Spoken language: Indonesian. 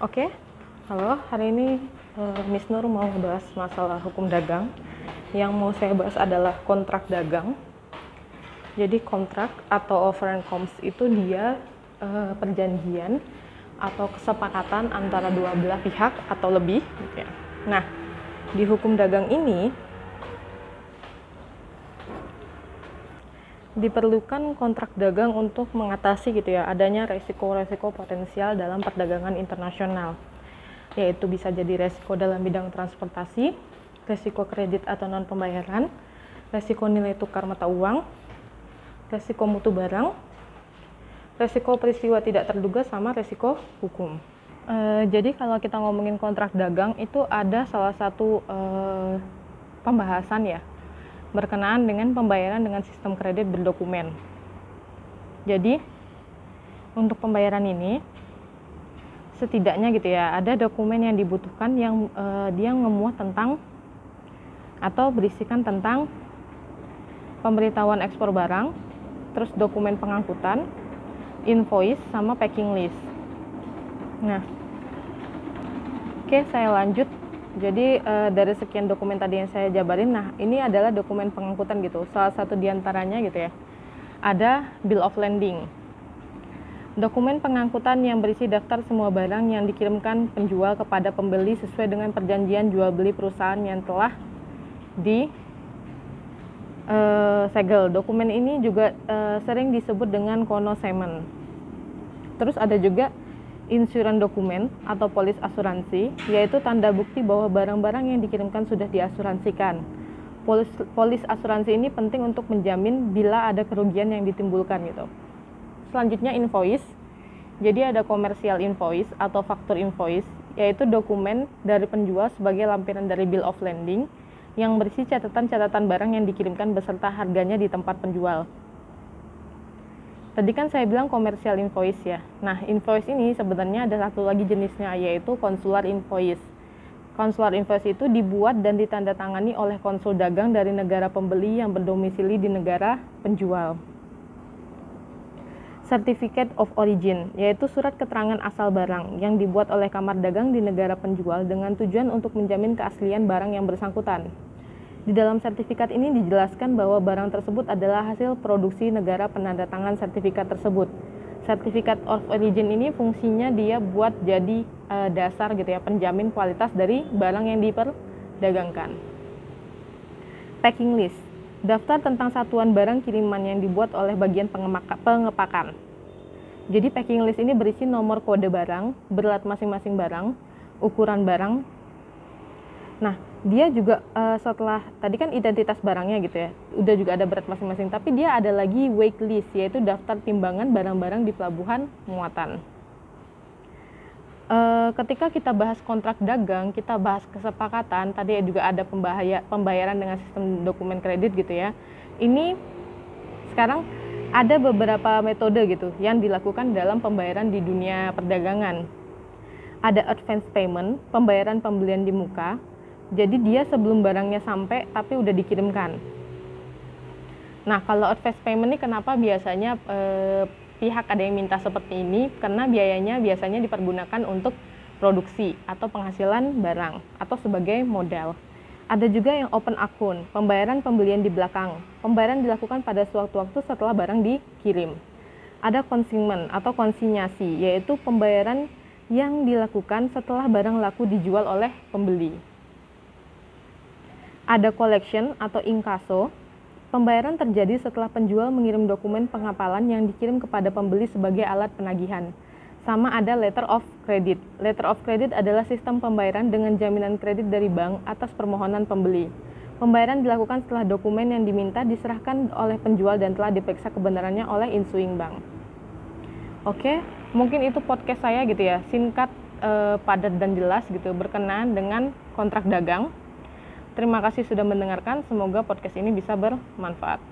Oke, halo. Hari ini uh, Miss Nur mau bahas masalah hukum dagang. Yang mau saya bahas adalah kontrak dagang. Jadi kontrak atau offer and comms itu dia uh, perjanjian atau kesepakatan antara dua belah pihak atau lebih. Nah, di hukum dagang ini diperlukan kontrak dagang untuk mengatasi gitu ya adanya resiko-resiko potensial dalam perdagangan internasional yaitu bisa jadi resiko dalam bidang transportasi, resiko kredit atau non pembayaran, resiko nilai tukar mata uang, resiko mutu barang, resiko peristiwa tidak terduga sama resiko hukum. E, jadi kalau kita ngomongin kontrak dagang itu ada salah satu e, pembahasan ya berkenaan dengan pembayaran dengan sistem kredit berdokumen. Jadi, untuk pembayaran ini setidaknya gitu ya, ada dokumen yang dibutuhkan yang uh, dia memuat tentang atau berisikan tentang pemberitahuan ekspor barang, terus dokumen pengangkutan, invoice sama packing list. Nah, oke saya lanjut jadi uh, dari sekian dokumen tadi yang saya jabarin, nah ini adalah dokumen pengangkutan gitu. Salah satu di antaranya gitu ya, ada bill of landing. Dokumen pengangkutan yang berisi daftar semua barang yang dikirimkan penjual kepada pembeli sesuai dengan perjanjian jual beli perusahaan yang telah di uh, segel. Dokumen ini juga uh, sering disebut dengan konosemen. Terus ada juga insuran dokumen atau polis asuransi, yaitu tanda bukti bahwa barang-barang yang dikirimkan sudah diasuransikan. Polis, polis asuransi ini penting untuk menjamin bila ada kerugian yang ditimbulkan gitu. Selanjutnya invoice. Jadi ada komersial invoice atau faktur invoice, yaitu dokumen dari penjual sebagai lampiran dari bill of landing yang berisi catatan-catatan barang yang dikirimkan beserta harganya di tempat penjual. Tadi kan saya bilang komersial invoice ya. Nah, invoice ini sebenarnya ada satu lagi jenisnya yaitu konsular invoice. Konsular invoice itu dibuat dan ditandatangani oleh konsul dagang dari negara pembeli yang berdomisili di negara penjual. Certificate of Origin, yaitu surat keterangan asal barang yang dibuat oleh kamar dagang di negara penjual dengan tujuan untuk menjamin keaslian barang yang bersangkutan. Di dalam sertifikat ini dijelaskan bahwa barang tersebut adalah hasil produksi negara penandatangan sertifikat tersebut. Sertifikat of origin ini fungsinya dia buat jadi uh, dasar gitu ya penjamin kualitas dari barang yang diperdagangkan. Packing list, daftar tentang satuan barang kiriman yang dibuat oleh bagian pengepakan. Jadi packing list ini berisi nomor kode barang, berat masing-masing barang, ukuran barang. Nah, dia juga uh, setelah tadi kan identitas barangnya gitu ya udah juga ada berat masing-masing tapi dia ada lagi weight list yaitu daftar timbangan barang-barang di pelabuhan muatan. Uh, ketika kita bahas kontrak dagang kita bahas kesepakatan tadi juga ada pembahaya, pembayaran dengan sistem dokumen kredit gitu ya ini sekarang ada beberapa metode gitu yang dilakukan dalam pembayaran di dunia perdagangan. Ada advance payment pembayaran pembelian di muka jadi dia sebelum barangnya sampai tapi udah dikirimkan. Nah, kalau advance payment ini kenapa biasanya eh, pihak ada yang minta seperti ini? Karena biayanya biasanya dipergunakan untuk produksi atau penghasilan barang atau sebagai modal. Ada juga yang open akun, pembayaran pembelian di belakang. Pembayaran dilakukan pada suatu waktu setelah barang dikirim. Ada consignment atau konsinyasi, yaitu pembayaran yang dilakukan setelah barang laku dijual oleh pembeli. Ada collection atau inkaso. Pembayaran terjadi setelah penjual mengirim dokumen pengapalan yang dikirim kepada pembeli sebagai alat penagihan. Sama ada letter of credit. Letter of credit adalah sistem pembayaran dengan jaminan kredit dari bank atas permohonan pembeli. Pembayaran dilakukan setelah dokumen yang diminta diserahkan oleh penjual dan telah diperiksa kebenarannya oleh insuing bank. Oke, mungkin itu podcast saya gitu ya, singkat, eh, padat dan jelas gitu berkenaan dengan kontrak dagang. Terima kasih sudah mendengarkan. Semoga podcast ini bisa bermanfaat.